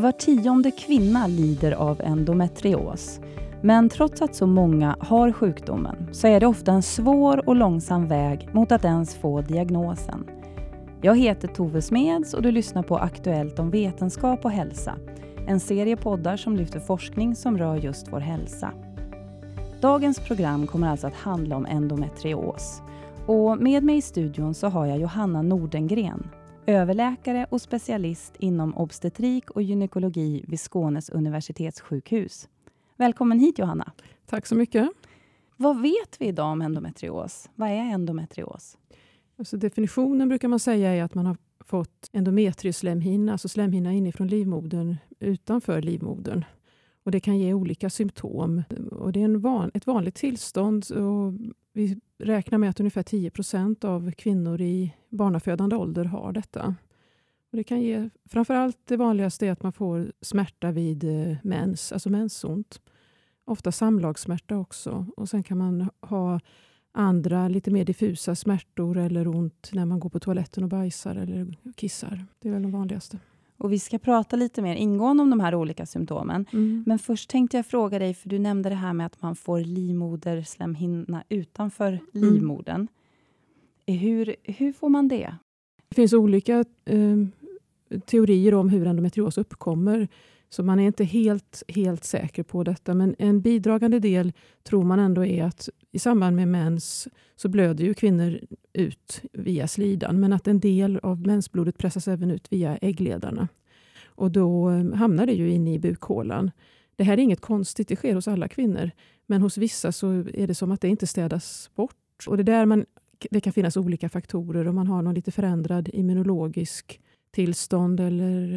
Var tionde kvinna lider av endometrios. Men trots att så många har sjukdomen så är det ofta en svår och långsam väg mot att ens få diagnosen. Jag heter Tove Smeds och du lyssnar på Aktuellt om vetenskap och hälsa. En serie poddar som lyfter forskning som rör just vår hälsa. Dagens program kommer alltså att handla om endometrios. Och med mig i studion så har jag Johanna Nordengren, överläkare och specialist inom obstetrik och gynekologi vid Skånes universitetssjukhus. Välkommen hit Johanna. Tack så mycket. Vad vet vi idag om endometrios? Vad är endometrios? Alltså definitionen brukar man säga är att man har fått endometrioslemhinna, alltså slemhinna inifrån livmodern utanför livmodern. Och det kan ge olika symptom. Och det är en van, ett vanligt tillstånd. Och vi räknar med att ungefär 10 procent av kvinnor i barnafödande ålder har detta. Och det kan ge, framförallt det vanligaste är att man får smärta vid eh, mens, alltså mensont. Ofta samlagssmärta också. Och Sen kan man ha andra lite mer diffusa smärtor eller ont när man går på toaletten och bajsar eller kissar. Det är väl de vanligaste. Och Vi ska prata lite mer ingående om de här olika symptomen. Mm. Men först tänkte jag fråga dig, för du nämnde det här med att man får livmoderslemhinna utanför mm. livmodern. Hur, hur får man det? Det finns olika eh, teorier om hur endometrios uppkommer. Så man är inte helt, helt säker på detta. Men en bidragande del tror man ändå är att i samband med mens så blöder ju kvinnor ut via slidan. Men att en del av mensblodet pressas även ut via äggledarna. Och då eh, hamnar det ju inne i bukhålan. Det här är inget konstigt, det sker hos alla kvinnor. Men hos vissa så är det som att det inte städas bort. Och det, där man, det kan finnas olika faktorer. Om man har någon lite förändrad immunologisk tillstånd eller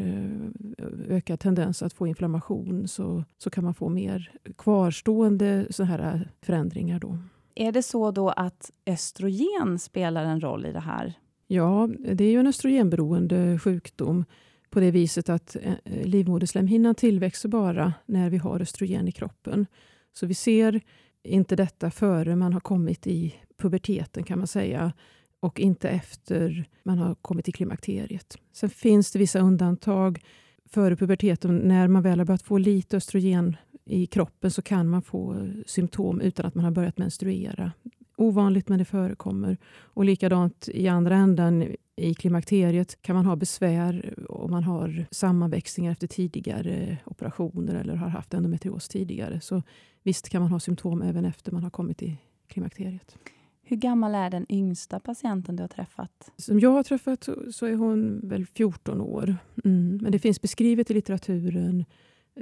eh, ökad tendens att få inflammation så, så kan man få mer kvarstående så här förändringar. Då. Är det så då att östrogen spelar en roll i det här? Ja, det är ju en östrogenberoende sjukdom på det viset att eh, livmoderslemhinnan tillväxer bara när vi har östrogen i kroppen. Så vi ser inte detta före man har kommit i puberteten kan man säga och inte efter man har kommit till klimakteriet. Sen finns det vissa undantag. Före puberteten, när man väl har börjat få lite östrogen i kroppen så kan man få symptom utan att man har börjat menstruera. Ovanligt, men det förekommer. Och likadant i andra änden, i klimakteriet, kan man ha besvär om man har sammanväxningar efter tidigare operationer eller har haft endometrios tidigare. Så visst kan man ha symptom även efter man har kommit till klimakteriet. Hur gammal är den yngsta patienten du har träffat? Som jag har träffat så är hon väl 14 år. Mm. Men det finns beskrivet i litteraturen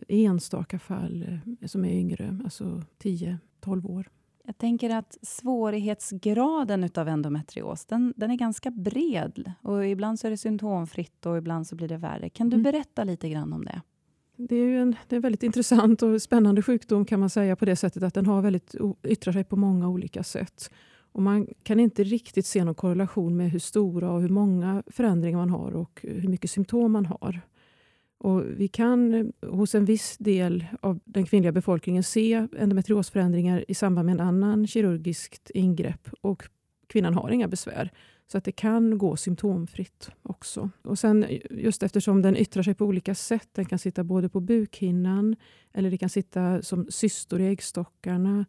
enstaka fall eh, som är yngre, alltså 10-12 år. Jag tänker att svårighetsgraden av endometrios den, den är ganska bred. Och Ibland så är det symptomfritt och ibland så blir det värre. Kan du mm. berätta lite grann om det? Det är en, det är en väldigt intressant och spännande sjukdom kan man säga på det sättet att den har väldigt, yttrar sig på många olika sätt. Och man kan inte riktigt se någon korrelation med hur stora och hur många förändringar man har och hur mycket symptom man har. Och vi kan eh, hos en viss del av den kvinnliga befolkningen se endometriosförändringar i samband med en annan kirurgiskt ingrepp och kvinnan har inga besvär. Så att det kan gå symptomfritt också. Och sen eh, just eftersom den yttrar sig på olika sätt, den kan sitta både på bukhinnan eller det kan sitta som cystor i äggstockarna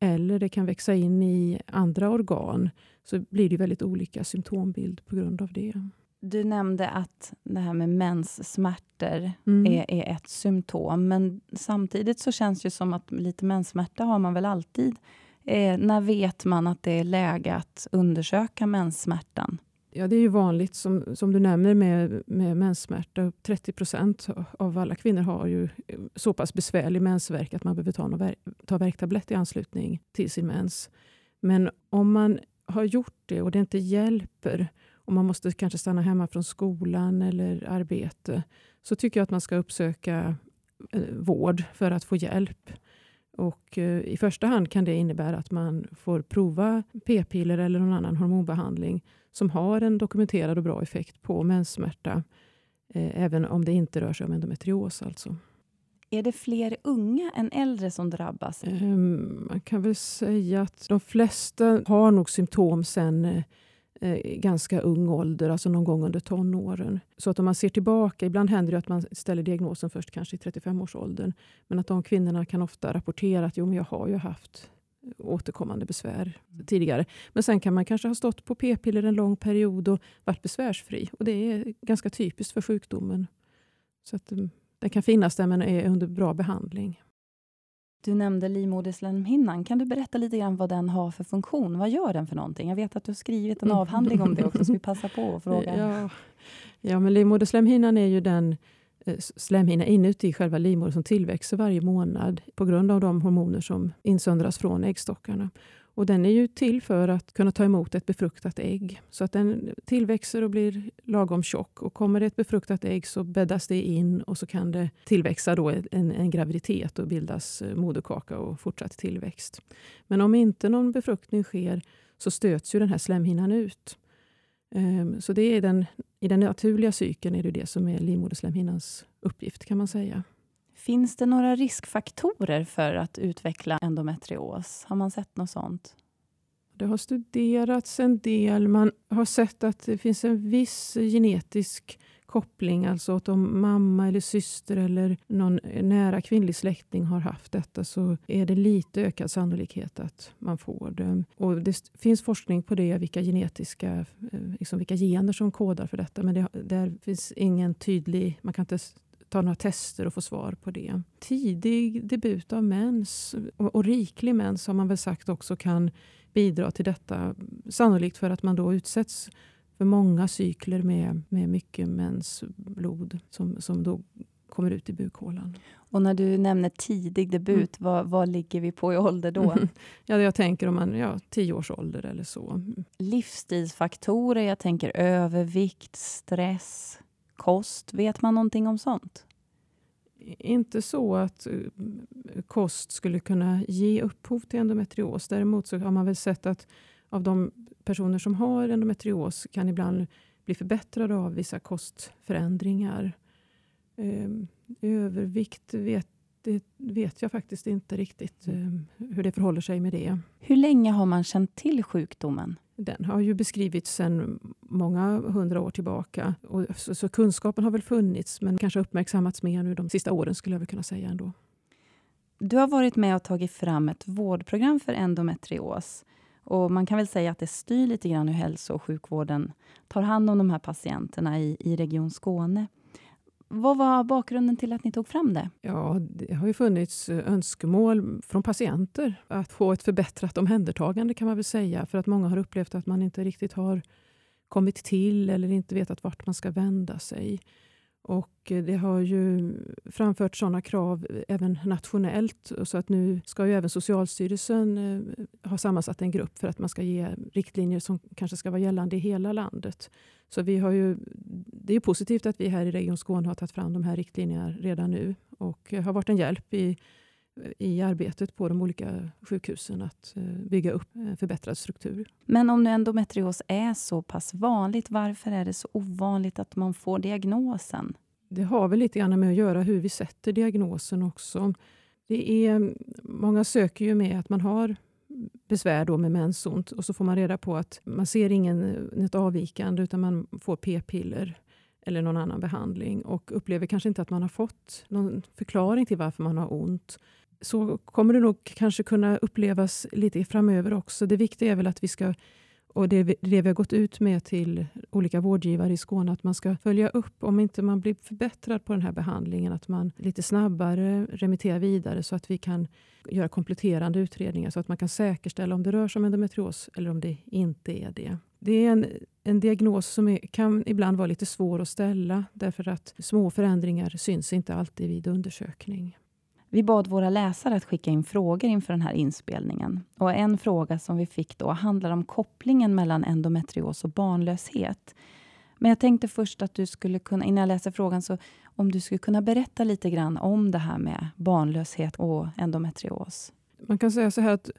eller det kan växa in i andra organ, så blir det väldigt olika symptombild på grund av det. Du nämnde att det här med menssmärtor mm. är, är, ett symptom, men samtidigt så känns det som att lite menssmärta har man väl alltid. Eh, när vet man att det är läge att undersöka menssmärtan? Ja, det är ju vanligt, som, som du nämner, med, med menssmärta. 30 procent av alla kvinnor har ju eh, så pass besvärlig mensvärk att man behöver ta, någon, ta värktablett i anslutning till sin mens. Men om man har gjort det och det inte hjälper och man måste kanske stanna hemma från skolan eller arbete så tycker jag att man ska uppsöka eh, vård för att få hjälp. Och eh, I första hand kan det innebära att man får prova p-piller eller någon annan hormonbehandling som har en dokumenterad och bra effekt på menssmärta, eh, även om det inte rör sig om endometrios. Alltså. Är det fler unga än äldre som drabbas? Um, man kan väl säga att de flesta har nog symptom sen, eh, ganska ung ålder, alltså någon gång under tonåren. Så att om man ser tillbaka, ibland händer det att man ställer diagnosen först kanske i 35-årsåldern, men att de kvinnorna kan ofta rapportera att jo, men jag har ju haft återkommande besvär tidigare. Men sen kan man kanske ha stått på p-piller en lång period och varit besvärsfri. Och Det är ganska typiskt för sjukdomen. Så att, mm, Den kan finnas där men är under bra behandling. Du nämnde livmoderslemhinnan. Kan du berätta lite grann vad den har för funktion? Vad gör den för någonting? Jag vet att du har skrivit en avhandling om det också, så vi passar på att fråga. Ja, ja men livmoderslemhinnan är ju den eh, slemhinna inuti själva livmodern som tillväxer varje månad på grund av de hormoner som insöndras från äggstockarna. Och den är ju till för att kunna ta emot ett befruktat ägg. Så att den tillväxer och blir lagom tjock. Och kommer det ett befruktat ägg så bäddas det in och så kan det tillväxa då en, en graviditet och bildas eh, moderkaka och fortsatt tillväxt. Men om inte någon befruktning sker så stöts ju den här slemhinnan ut. Ehm, så det är den, i den naturliga cykeln är det det som är livmoderslemhinnans uppgift kan man säga. Finns det några riskfaktorer för att utveckla endometrios? Har man sett något sånt? Det har studerats en del. Man har sett att det finns en viss genetisk koppling, alltså att om mamma eller syster eller någon nära kvinnlig släkting har haft detta så är det lite ökad sannolikhet att man får det. Och det finns forskning på det, vilka genetiska, eh, liksom vilka gener som kodar för detta, men det, där finns ingen tydlig, man kan inte ta några tester och få svar på det. Tidig debut av mens och, och riklig mens har man väl sagt också kan bidra till detta. Sannolikt för att man då utsätts för många cykler med, med mycket mensblod som, som då kommer ut i bukhålan. Och när du nämner tidig debut, mm. vad, vad ligger vi på i ålder då? Mm. Ja, jag tänker om man ja, tio års ålder eller så. Livsstilsfaktorer, jag tänker övervikt, stress, kost? Vet man någonting om sånt? Inte så att eh, kost skulle kunna ge upphov till endometrios. Däremot så har man väl sett att av de personer som har endometrios kan ibland bli förbättrade av vissa kostförändringar. Ehm, övervikt vet, det vet jag faktiskt inte riktigt eh, hur det förhåller sig med det. Hur länge har man känt till sjukdomen? Den har ju beskrivits sedan många hundra år tillbaka. Och så, så, kunskapen har väl funnits, men kanske uppmärksammats mer nu de sista åren skulle jag väl kunna säga ändå. Du har varit med och tagit fram ett vårdprogram för endometrios. Och man kan väl säga att det styr lite grann hur hälso och sjukvården tar hand om de här patienterna i, i Region Skåne. Vad var bakgrunden till att ni tog fram det? Ja, det har ju funnits eh, önskemål från patienter att få ett förbättrat omhändertagande kan man väl säga. För att många har upplevt att man inte riktigt har kommit till eller inte vetat vart man ska vända sig. Och eh, Det har ju framförts sådana krav även nationellt. Så att nu ska ju även Socialstyrelsen eh, ha sammansatt en grupp för att man ska ge riktlinjer som kanske ska vara gällande i hela landet. Så vi har ju, det är positivt att vi här i Region Skåne har tagit fram de här riktlinjerna redan nu och eh, har varit en hjälp i, i arbetet på de olika sjukhusen att eh, bygga upp förbättrad struktur. Men om nu endometrios är så pass vanligt, varför är det så ovanligt att man får diagnosen? Det har väl lite grann med att göra hur vi sätter diagnosen också. Det är, många söker ju med att man har besvär då med mensont och så får man reda på att man ser ingen, inget avvikande utan man får p-piller eller någon annan behandling och upplever kanske inte att man har fått någon förklaring till varför man har ont. Så kommer det nog kanske kunna upplevas lite framöver också. Det viktiga är väl att vi ska och det är det vi har gått ut med till olika vårdgivare i Skåne, att man ska följa upp om inte man blir förbättrad på den här behandlingen, att man lite snabbare remitterar vidare så att vi kan göra kompletterande utredningar så att man kan säkerställa om det rör sig om endometrios eller om det inte är det. Det är en, en diagnos som är, kan ibland vara lite svår att ställa därför att små förändringar syns inte alltid vid undersökning. Vi bad våra läsare att skicka in frågor inför den här inspelningen. Och En fråga som vi fick då handlar om kopplingen mellan endometrios och barnlöshet. Men jag tänkte först att du skulle kunna, innan jag läser frågan, så om du skulle kunna berätta lite grann om det här med barnlöshet och endometrios. Man kan säga så här att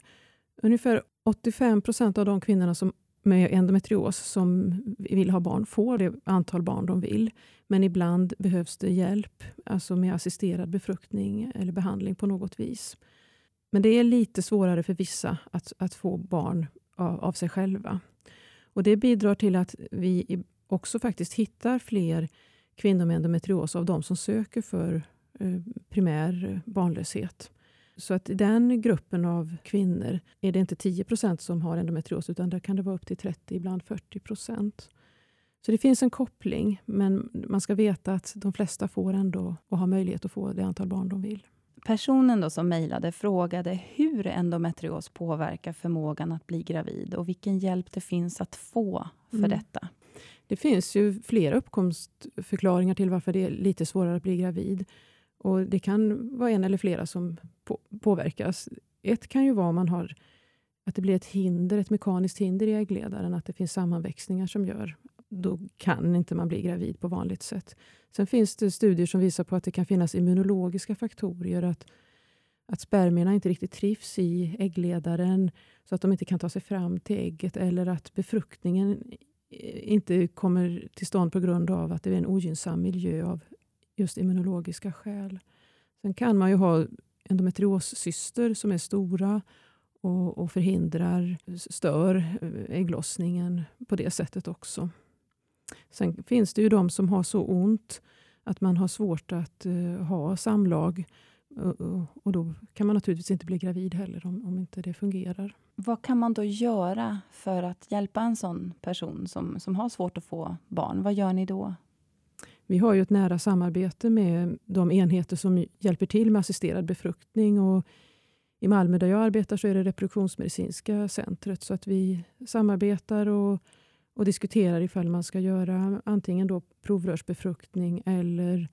ungefär 85 procent av de kvinnorna som med endometrios som vill ha barn får det antal barn de vill. Men ibland behövs det hjälp, alltså med assisterad befruktning eller behandling på något vis. Men det är lite svårare för vissa att, att få barn av, av sig själva. Och Det bidrar till att vi också faktiskt hittar fler kvinnor med endometrios av de som söker för eh, primär barnlöshet. Så att i den gruppen av kvinnor är det inte 10% som har endometrios utan där kan det vara upp till 30, ibland 40 Så det finns en koppling, men man ska veta att de flesta får ändå och har möjlighet att få det antal barn de vill. Personen då som mejlade frågade hur endometrios påverkar förmågan att bli gravid och vilken hjälp det finns att få för mm. detta. Det finns ju flera uppkomstförklaringar till varför det är lite svårare att bli gravid. Och Det kan vara en eller flera som på, påverkas. Ett kan ju vara om man har, att det blir ett hinder, ett mekaniskt hinder i äggledaren, att det finns sammanväxningar som gör då kan inte man bli gravid på vanligt sätt. Sen finns det studier som visar på att det kan finnas immunologiska faktorer. Att, att spermierna inte riktigt trivs i äggledaren så att de inte kan ta sig fram till ägget eller att befruktningen eh, inte kommer till stånd på grund av att det är en ogynnsam miljö av just immunologiska skäl. Sen kan man ju ha endometrioscyster som är stora och, och förhindrar, stör eh, ägglossningen på det sättet också. Sen finns det ju de som har så ont att man har svårt att uh, ha samlag. Uh, och Då kan man naturligtvis inte bli gravid heller om, om inte det fungerar. Vad kan man då göra för att hjälpa en sån person som, som har svårt att få barn? Vad gör ni då? Vi har ju ett nära samarbete med de enheter som hjälper till med assisterad befruktning. Och I Malmö där jag arbetar så är det reproduktionsmedicinska centret. Så att vi samarbetar och, och diskuterar ifall man ska göra antingen då provrörsbefruktning eller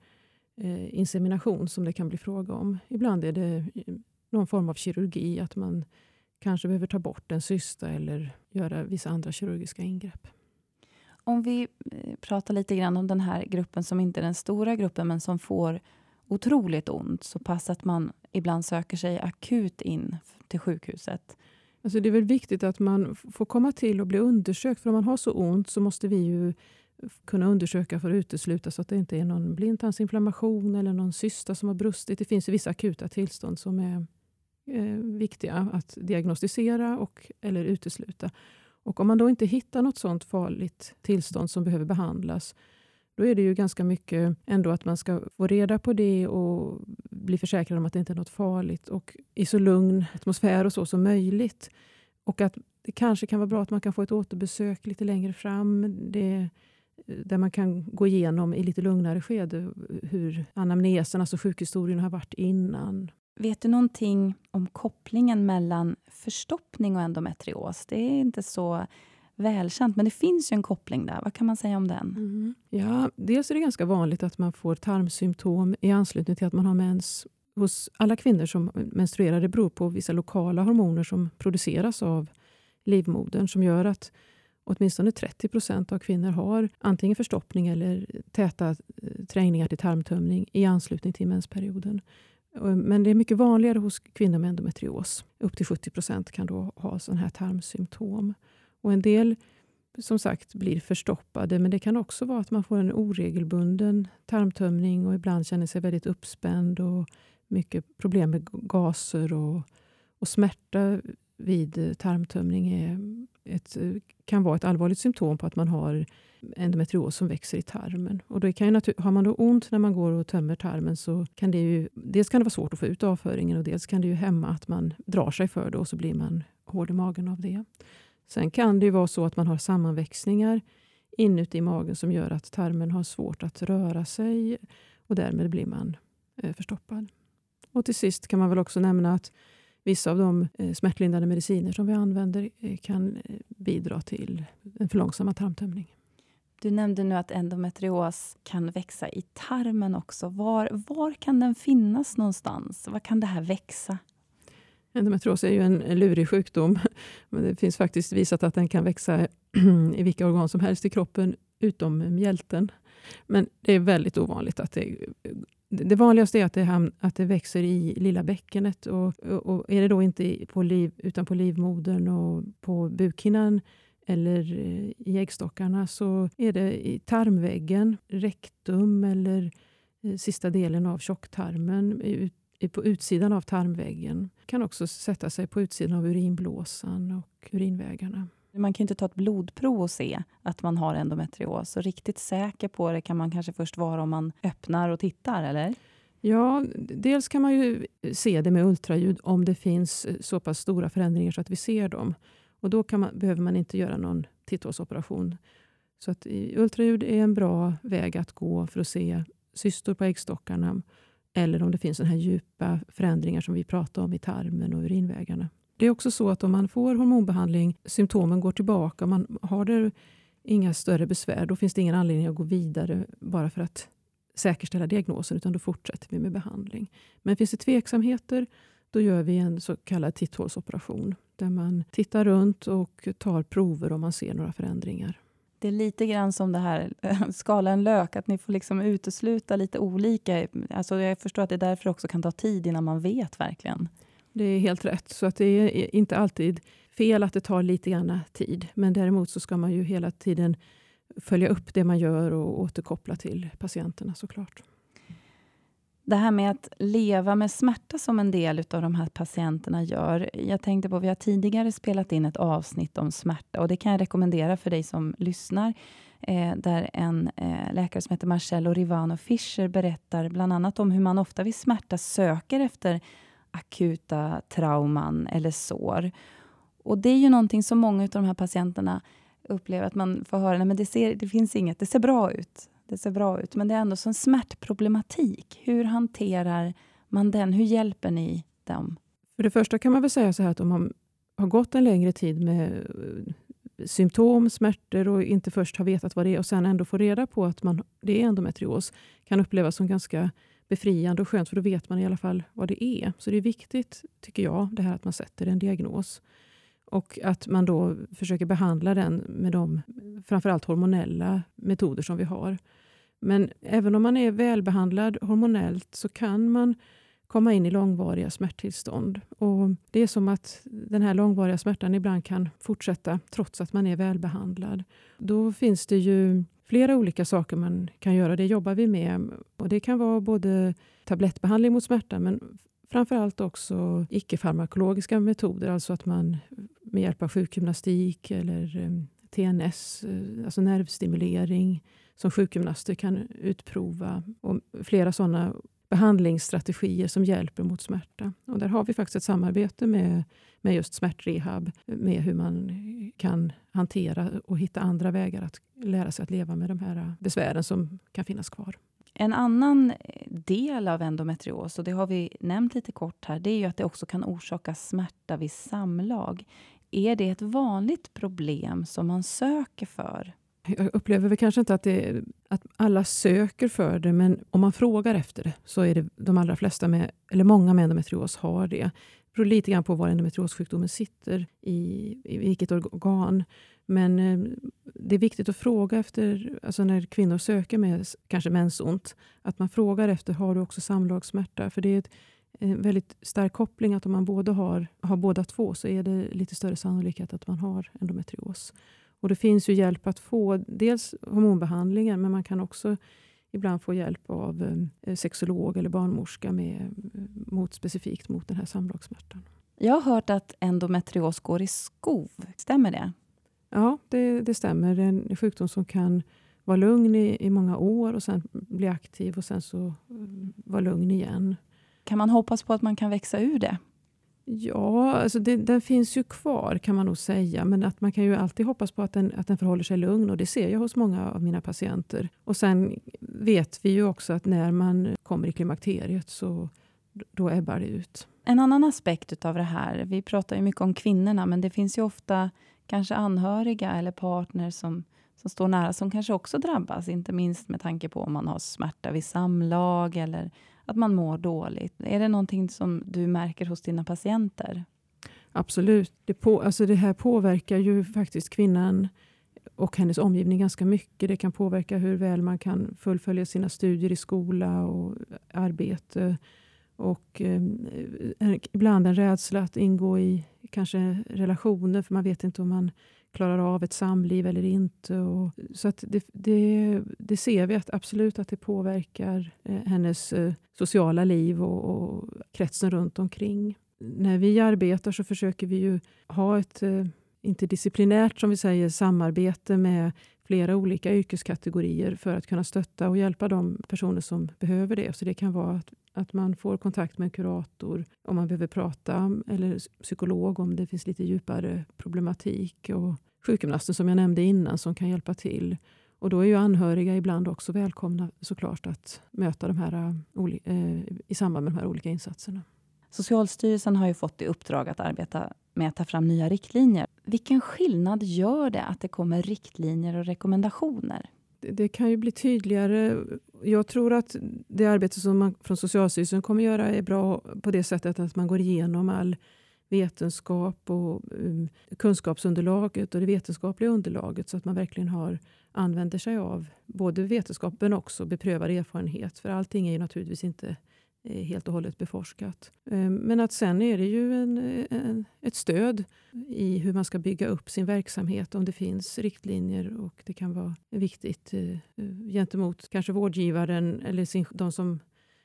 eh, insemination som det kan bli fråga om. Ibland är det någon form av kirurgi, att man kanske behöver ta bort en cysta eller göra vissa andra kirurgiska ingrepp. Om vi eh, pratar lite grann om den här gruppen som inte är den stora gruppen men som får otroligt ont så pass att man ibland söker sig akut in till sjukhuset. Alltså det är väl viktigt att man får komma till och bli undersökt. För om man har så ont så måste vi ju kunna undersöka för att utesluta så att det inte är någon blindtarmsinflammation eller någon cysta som har brustit. Det finns vissa akuta tillstånd som är eh, viktiga att diagnostisera och eller utesluta. Och Om man då inte hittar något sånt farligt tillstånd som behöver behandlas, då är det ju ganska mycket ändå att man ska få reda på det och bli försäkrad om att det inte är något farligt och i så lugn atmosfär och så som möjligt. Och att det kanske kan vara bra att man kan få ett återbesök lite längre fram. Det, där man kan gå igenom i lite lugnare skede hur anamnesen, alltså sjukhistorien, har varit innan. Vet du någonting om kopplingen mellan förstoppning och endometrios? Det är inte så välkänt, men det finns ju en koppling där. Vad kan man säga om den? Mm. Ja, dels är det ganska vanligt att man får tarmsymptom i anslutning till att man har mens. Hos alla kvinnor som menstruerar det beror på vissa lokala hormoner som produceras av livmodern som gör att åtminstone 30 procent av kvinnor har antingen förstoppning eller täta eh, trängningar till tarmtömning i anslutning till mensperioden. Men det är mycket vanligare hos kvinnor med endometrios. Upp till 70 procent kan då ha sådana här tarmsymptom. Och en del som sagt blir förstoppade, men det kan också vara att man får en oregelbunden tarmtömning och ibland känner sig väldigt uppspänd och mycket problem med gaser och, och smärta vid tarmtömning är ett, eh, kan vara ett allvarligt symptom på att man har endometrios som växer i tarmen. Och då kan ju har man då ont när man går och tömmer tarmen så kan det ju dels kan det vara svårt att få ut avföringen och dels kan det ju hämma att man drar sig för det och så blir man hård i magen av det. Sen kan det ju vara så att man har sammanväxningar inuti magen som gör att tarmen har svårt att röra sig och därmed blir man eh, förstoppad. Och till sist kan man väl också nämna att vissa av de eh, smärtlindrande mediciner som vi använder eh, kan bidra till en för långsam tarmtömning. Du nämnde nu att endometrios kan växa i tarmen också. Var, var kan den finnas någonstans? Var kan det här växa? Endometrios är ju en lurig sjukdom. Men det finns faktiskt visat att den kan växa i vilka organ som helst i kroppen, utom mjälten. Men det är väldigt ovanligt att det det vanligaste är att det, att det växer i lilla bäckenet. Och, och är det då inte på liv, utan på livmodern och på bukhinnan eller eh, i äggstockarna så är det i tarmväggen, rektum eller eh, sista delen av tjocktarmen på utsidan av tarmväggen. kan också sätta sig på utsidan av urinblåsan och urinvägarna. Man kan inte ta ett blodprov och se att man har endometrios. Så riktigt säker på det kan man kanske först vara om man öppnar och tittar, eller? Ja, dels kan man ju se det med ultraljud om det finns eh, så pass stora förändringar så att vi ser dem. Och Då man, behöver man inte göra någon titthålsoperation. Så att ultraljud är en bra väg att gå för att se cystor på äggstockarna eller om det finns såna här djupa förändringar som vi pratar om i tarmen och urinvägarna. Det är också så att om man får hormonbehandling, symptomen går tillbaka, man har det inga större besvär, då finns det ingen anledning att gå vidare bara för att säkerställa diagnosen, utan då fortsätter vi med behandling. Men finns det tveksamheter, då gör vi en så kallad titthålsoperation, där man tittar runt och tar prover om man ser några förändringar. Det är lite grann som det här, skala en lök, att ni får liksom utesluta lite olika. Alltså jag förstår att det därför också kan ta tid innan man vet verkligen. Det är helt rätt. Så att det är inte alltid fel att det tar lite grann tid. Men däremot så ska man ju hela tiden följa upp det man gör och återkoppla till patienterna såklart. Det här med att leva med smärta som en del av de här patienterna gör. Jag tänkte på, vi har tidigare spelat in ett avsnitt om smärta och det kan jag rekommendera för dig som lyssnar. Eh, där en eh, läkare som heter Marcello Rivano Fischer berättar bland annat om hur man ofta vid smärta söker efter akuta trauman eller sår. Och Det är ju någonting som många av de här patienterna upplever att man får höra, nej men det, ser, det finns inget, det ser bra ut. Det ser bra ut, men det är ändå en smärtproblematik. Hur hanterar man den? Hur hjälper ni dem? För det första kan man väl säga så här att om man har gått en längre tid med eh, symptom, smärtor och inte först har vetat vad det är och sen ändå får reda på att man, det är endometrios kan upplevas som ganska befriande och skönt, för då vet man i alla fall vad det är. Så det är viktigt, tycker jag, det här att man sätter en diagnos. Och att man då försöker behandla den med de framförallt hormonella metoder som vi har. Men även om man är välbehandlad hormonellt så kan man komma in i långvariga smärttillstånd. Och det är som att den här långvariga smärtan ibland kan fortsätta trots att man är välbehandlad. Då finns det ju flera olika saker man kan göra. Det jobbar vi med. Och Det kan vara både tablettbehandling mot smärta men framförallt också icke-farmakologiska metoder. Alltså att man med hjälp av sjukgymnastik eller eh, TNS, eh, alltså nervstimulering, som sjukgymnaster kan utprova. Och flera sådana behandlingsstrategier som hjälper mot smärta. Och där har vi faktiskt ett samarbete med, med just smärtrehab, med hur man kan hantera och hitta andra vägar att lära sig att leva med de här besvären som kan finnas kvar. En annan del av endometrios, och det har vi nämnt lite kort här, det är ju att det också kan orsaka smärta vid samlag. Är det ett vanligt problem som man söker för? Jag upplever väl kanske inte att, det, att alla söker för det, men om man frågar efter det så är det de allra flesta, med, eller många med endometrios har det. Det beror lite grann på var endometriossjukdomen sitter, i, i vilket organ. Men eh, det är viktigt att fråga efter, alltså när kvinnor söker med kanske mensont, att man frågar efter, har du också samlagssmärta? För det är en eh, väldigt stark koppling att om man både har, har båda två så är det lite större sannolikhet att man har endometrios. Och Det finns ju hjälp att få, dels hormonbehandlingen, men man kan också ibland få hjälp av eh, sexolog eller barnmorska med, eh, mot, specifikt mot den här samlagssmärtan. Jag har hört att endometrios går i skov. Stämmer det? Ja, det, det stämmer. Det är en sjukdom som kan vara lugn i, i många år och sen bli aktiv och sen så eh, vara lugn igen. Kan man hoppas på att man kan växa ur det? Ja, alltså det, den finns ju kvar kan man nog säga. Men att man kan ju alltid hoppas på att den, att den förhåller sig lugn. Och det ser jag hos många av mina patienter. Och sen vet vi ju också att när man kommer i klimakteriet så då ebbar det ut. En annan aspekt av det här, vi pratar ju mycket om kvinnorna, men det finns ju ofta kanske anhöriga eller partner som, som står nära, som kanske också drabbas, inte minst med tanke på om man har smärta vid samlag eller att man mår dåligt. Är det någonting som du märker hos dina patienter? Absolut. Det, på, alltså det här påverkar ju faktiskt kvinnan och hennes omgivning ganska mycket. Det kan påverka hur väl man kan fullfölja sina studier i skola och arbete. Och eh, ibland en rädsla att ingå i kanske relationer, för man vet inte om man klarar av ett samliv eller inte. Och, så att det, det, det, ser vi att absolut att det påverkar eh, hennes eh, sociala liv och, och, kretsen runt omkring. När vi arbetar så försöker vi ju ha ett eh, interdisciplinärt som vi säger, samarbete med flera olika yrkeskategorier för att kunna stötta och hjälpa de personer som behöver det. Så Det kan vara att, att man får kontakt med en kurator om man behöver prata, eller psykolog om det finns lite djupare problematik. Och sjukgymnasten som jag nämnde innan som kan hjälpa till. Och Då är ju anhöriga ibland också välkomna såklart att möta de här, äh, äh, i samband med de här olika insatserna. Socialstyrelsen har ju fått i uppdrag att arbeta med att ta fram nya riktlinjer. Vilken skillnad gör det att det kommer riktlinjer och rekommendationer? Det kan ju bli tydligare. Jag tror att det arbete som man från Socialstyrelsen kommer göra är bra på det sättet att man går igenom all vetenskap och um, kunskapsunderlaget och det vetenskapliga underlaget så att man verkligen har, använder sig av både vetenskap men också beprövad erfarenhet. För allting är ju naturligtvis inte Eh, helt och hållet beforskat. Eh, men att sen är det ju en, en, ett stöd i hur man ska bygga upp sin verksamhet om det finns riktlinjer och det kan vara viktigt eh, gentemot kanske vårdgivaren eller sin, de som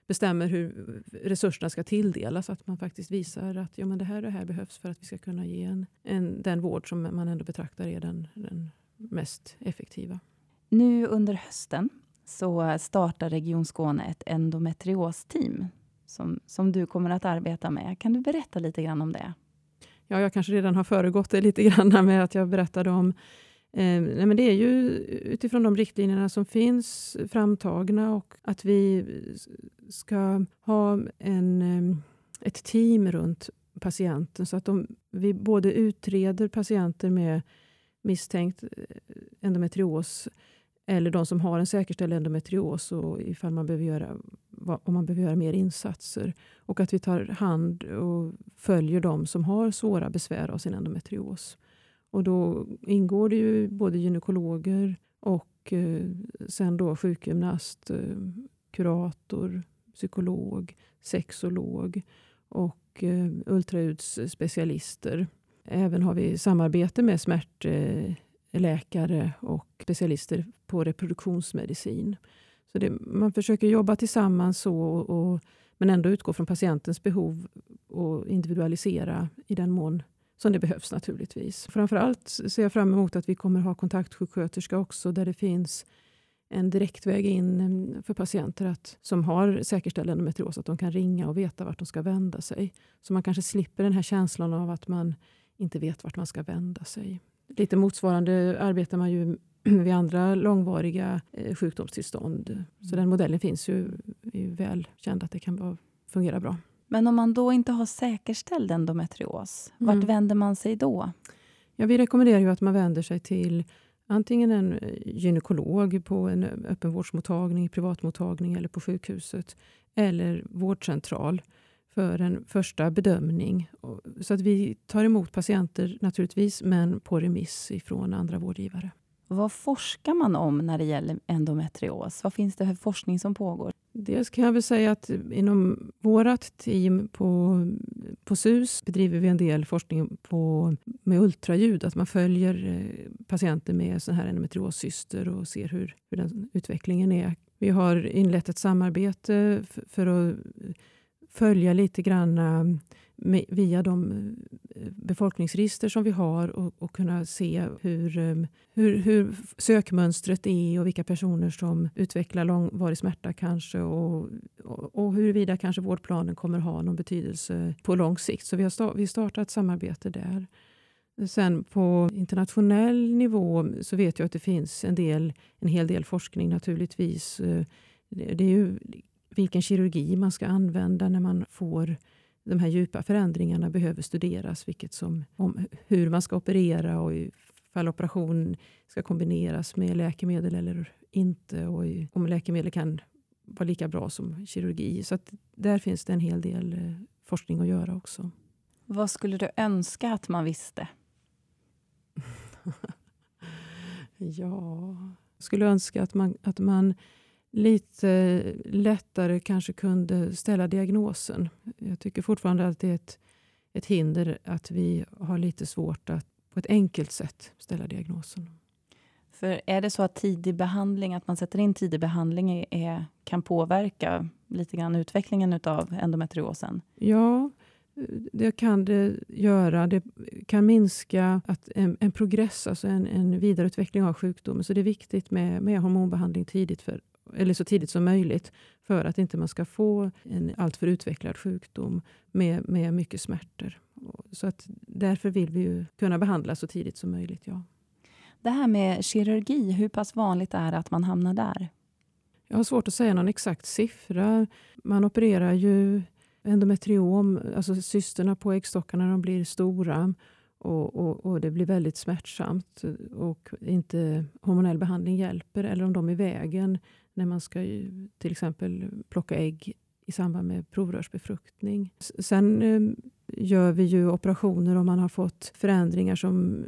bestämmer hur resurserna ska tilldelas. Att man faktiskt visar att ja, men det här och det här behövs för att vi ska kunna ge en, en, den vård som man ändå betraktar är den, den mest effektiva. Nu under hösten så startar Region Skåne ett endometriosteam som, som du kommer att arbeta med. Kan du berätta lite grann om det? Ja, jag kanske redan har föregått det lite grann med att jag berättade om eh, nej men Det är ju utifrån de riktlinjerna som finns framtagna och att vi ska ha en, eh, ett team runt patienten så att de, vi både utreder patienter med misstänkt eh, endometrios eller de som har en säkerställd endometrios och ifall man behöver göra, om man behöver göra mer insatser. Och att vi tar hand och följer de som har svåra besvär av sin endometrios. Och då ingår det ju både gynekologer och eh, sen då sjukgymnast, eh, kurator, psykolog, sexolog och eh, ultraljudsspecialister. Även har vi samarbete med smärt eh, läkare och specialister på reproduktionsmedicin. Så det, man försöker jobba tillsammans så, och, men ändå utgå från patientens behov och individualisera i den mån som det behövs naturligtvis. Framförallt ser jag fram emot att vi kommer ha kontaktsjuksköterska också där det finns en direktväg in för patienter att, som har säkerställd endometrios, att de kan ringa och veta vart de ska vända sig. Så man kanske slipper den här känslan av att man inte vet vart man ska vända sig. Lite motsvarande arbetar man ju vid andra långvariga eh, sjukdomstillstånd. Så den modellen finns ju, är väl känd att det kan fungera bra. Men om man då inte har säkerställd endometrios, vart mm. vänder man sig då? Ja, vi rekommenderar ju att man vänder sig till antingen en eh, gynekolog på en öppenvårdsmottagning, privatmottagning eller på sjukhuset, eller vårdcentral för en första bedömning. Så att vi tar emot patienter naturligtvis, men på remiss ifrån andra vårdgivare. Vad forskar man om när det gäller endometrios? Vad finns det för forskning som pågår? Dels kan jag väl säga att inom vårt team på, på SUS bedriver vi en del forskning på, med ultraljud. Att man följer eh, patienter med sån här endometrioscyster och ser hur, hur den utvecklingen är. Vi har inlett ett samarbete för, för att följa lite grann eh, via de eh, befolkningsregister som vi har och, och kunna se hur, eh, hur, hur, sökmönstret är och vilka personer som utvecklar långvarig smärta kanske och, och, och huruvida kanske vårdplanen kommer ha någon betydelse på lång sikt. Så vi har start, vi startat ett samarbete där. Sen på internationell nivå så vet jag att det finns en, del, en hel del forskning naturligtvis. Det är ju vilken kirurgi man ska använda när man får de här djupa förändringarna behöver studeras. Vilket som, om hur man ska operera och ifall operation ska kombineras med läkemedel eller inte. Och om läkemedel kan vara lika bra som kirurgi. Så där finns det en hel del eh, forskning att göra också. Vad skulle du önska att man visste? ja, jag skulle önska att man, att man lite lättare kanske kunde ställa diagnosen. Jag tycker fortfarande att det är ett, ett hinder att vi har lite svårt att på ett enkelt sätt ställa diagnosen. För är det så att tidig behandling, att man sätter in tidig behandling är, kan påverka lite grann utvecklingen av endometriosen? Ja, det kan det göra. Det kan minska att en, en progress, alltså en, en vidareutveckling av sjukdomen. Så det är viktigt med, med hormonbehandling tidigt för, eller så tidigt som möjligt för att inte man ska få en alltför utvecklad sjukdom med, med mycket smärtor. Så att därför vill vi ju kunna behandla så tidigt som möjligt. Ja. Det här med kirurgi, hur pass vanligt är det att man hamnar där? Jag har svårt att säga någon exakt siffra. Man opererar ju endometriom, alltså cysterna på äggstockarna, de blir stora och, och, och, det blir väldigt smärtsamt och inte hormonell behandling hjälper eller om de är i vägen när man ska till exempel plocka ägg i samband med provrörsbefruktning. Sen eh, gör vi ju operationer om man har fått förändringar som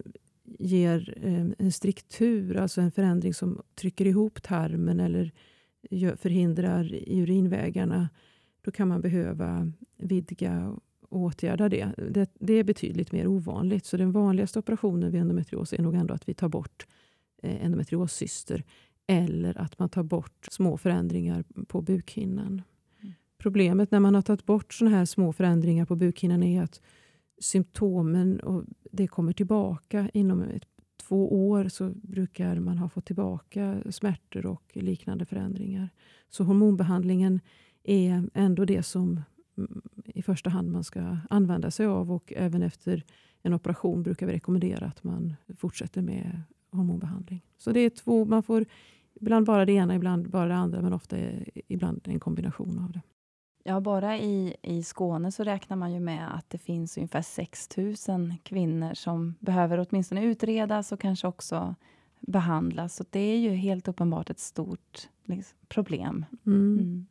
ger eh, en striktur, alltså en förändring som trycker ihop tarmen eller förhindrar urinvägarna. Då kan man behöva vidga och åtgärda det. det. det. är betydligt mer ovanligt. Så den vanligaste operationen vid endometrios är nog ändå att vi tar bort eh, endometrioscyster eller att man tar bort små förändringar på bukhinnan. Mm. Problemet när man har tagit bort såna här små förändringar på bukhinnan är att symptomen och det kommer tillbaka. Inom ett, två år så brukar man ha fått tillbaka smärtor och liknande förändringar. Så hormonbehandlingen är ändå det som mm, i första hand man ska använda sig av och även efter en operation brukar vi rekommendera att man fortsätter med hormonbehandling. Så det är två, man får ibland bara det ena, ibland bara det andra, men ofta ibland en kombination av det. Ja, bara i, i Skåne så räknar man ju med att det finns ungefär 6 000 kvinnor som behöver åtminstone utredas och kanske också behandlas. Så det är ju helt uppenbart ett stort liksom, problem. Mm. Mm.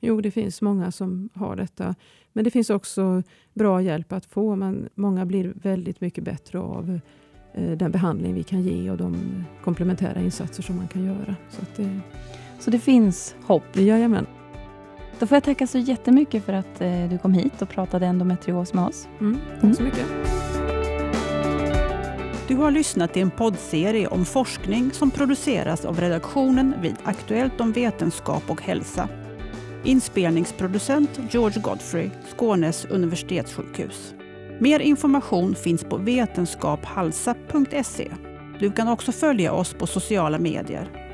Jo, det finns många som har detta. Men det finns också bra hjälp att få. Men många blir väldigt mycket bättre av den behandling vi kan ge och de komplementära insatser som man kan göra. Så, det, så det finns hopp? Jajamän. Då får jag tacka så jättemycket för att eh, du kom hit och pratade endometrios med oss. Mm, tack så mycket. Du har lyssnat till en poddserie om forskning som produceras av redaktionen vid Aktuellt om vetenskap och hälsa. Inspelningsproducent George Godfrey, Skånes universitetssjukhus. Mer information finns på vetenskaphalsa.se. Du kan också följa oss på sociala medier.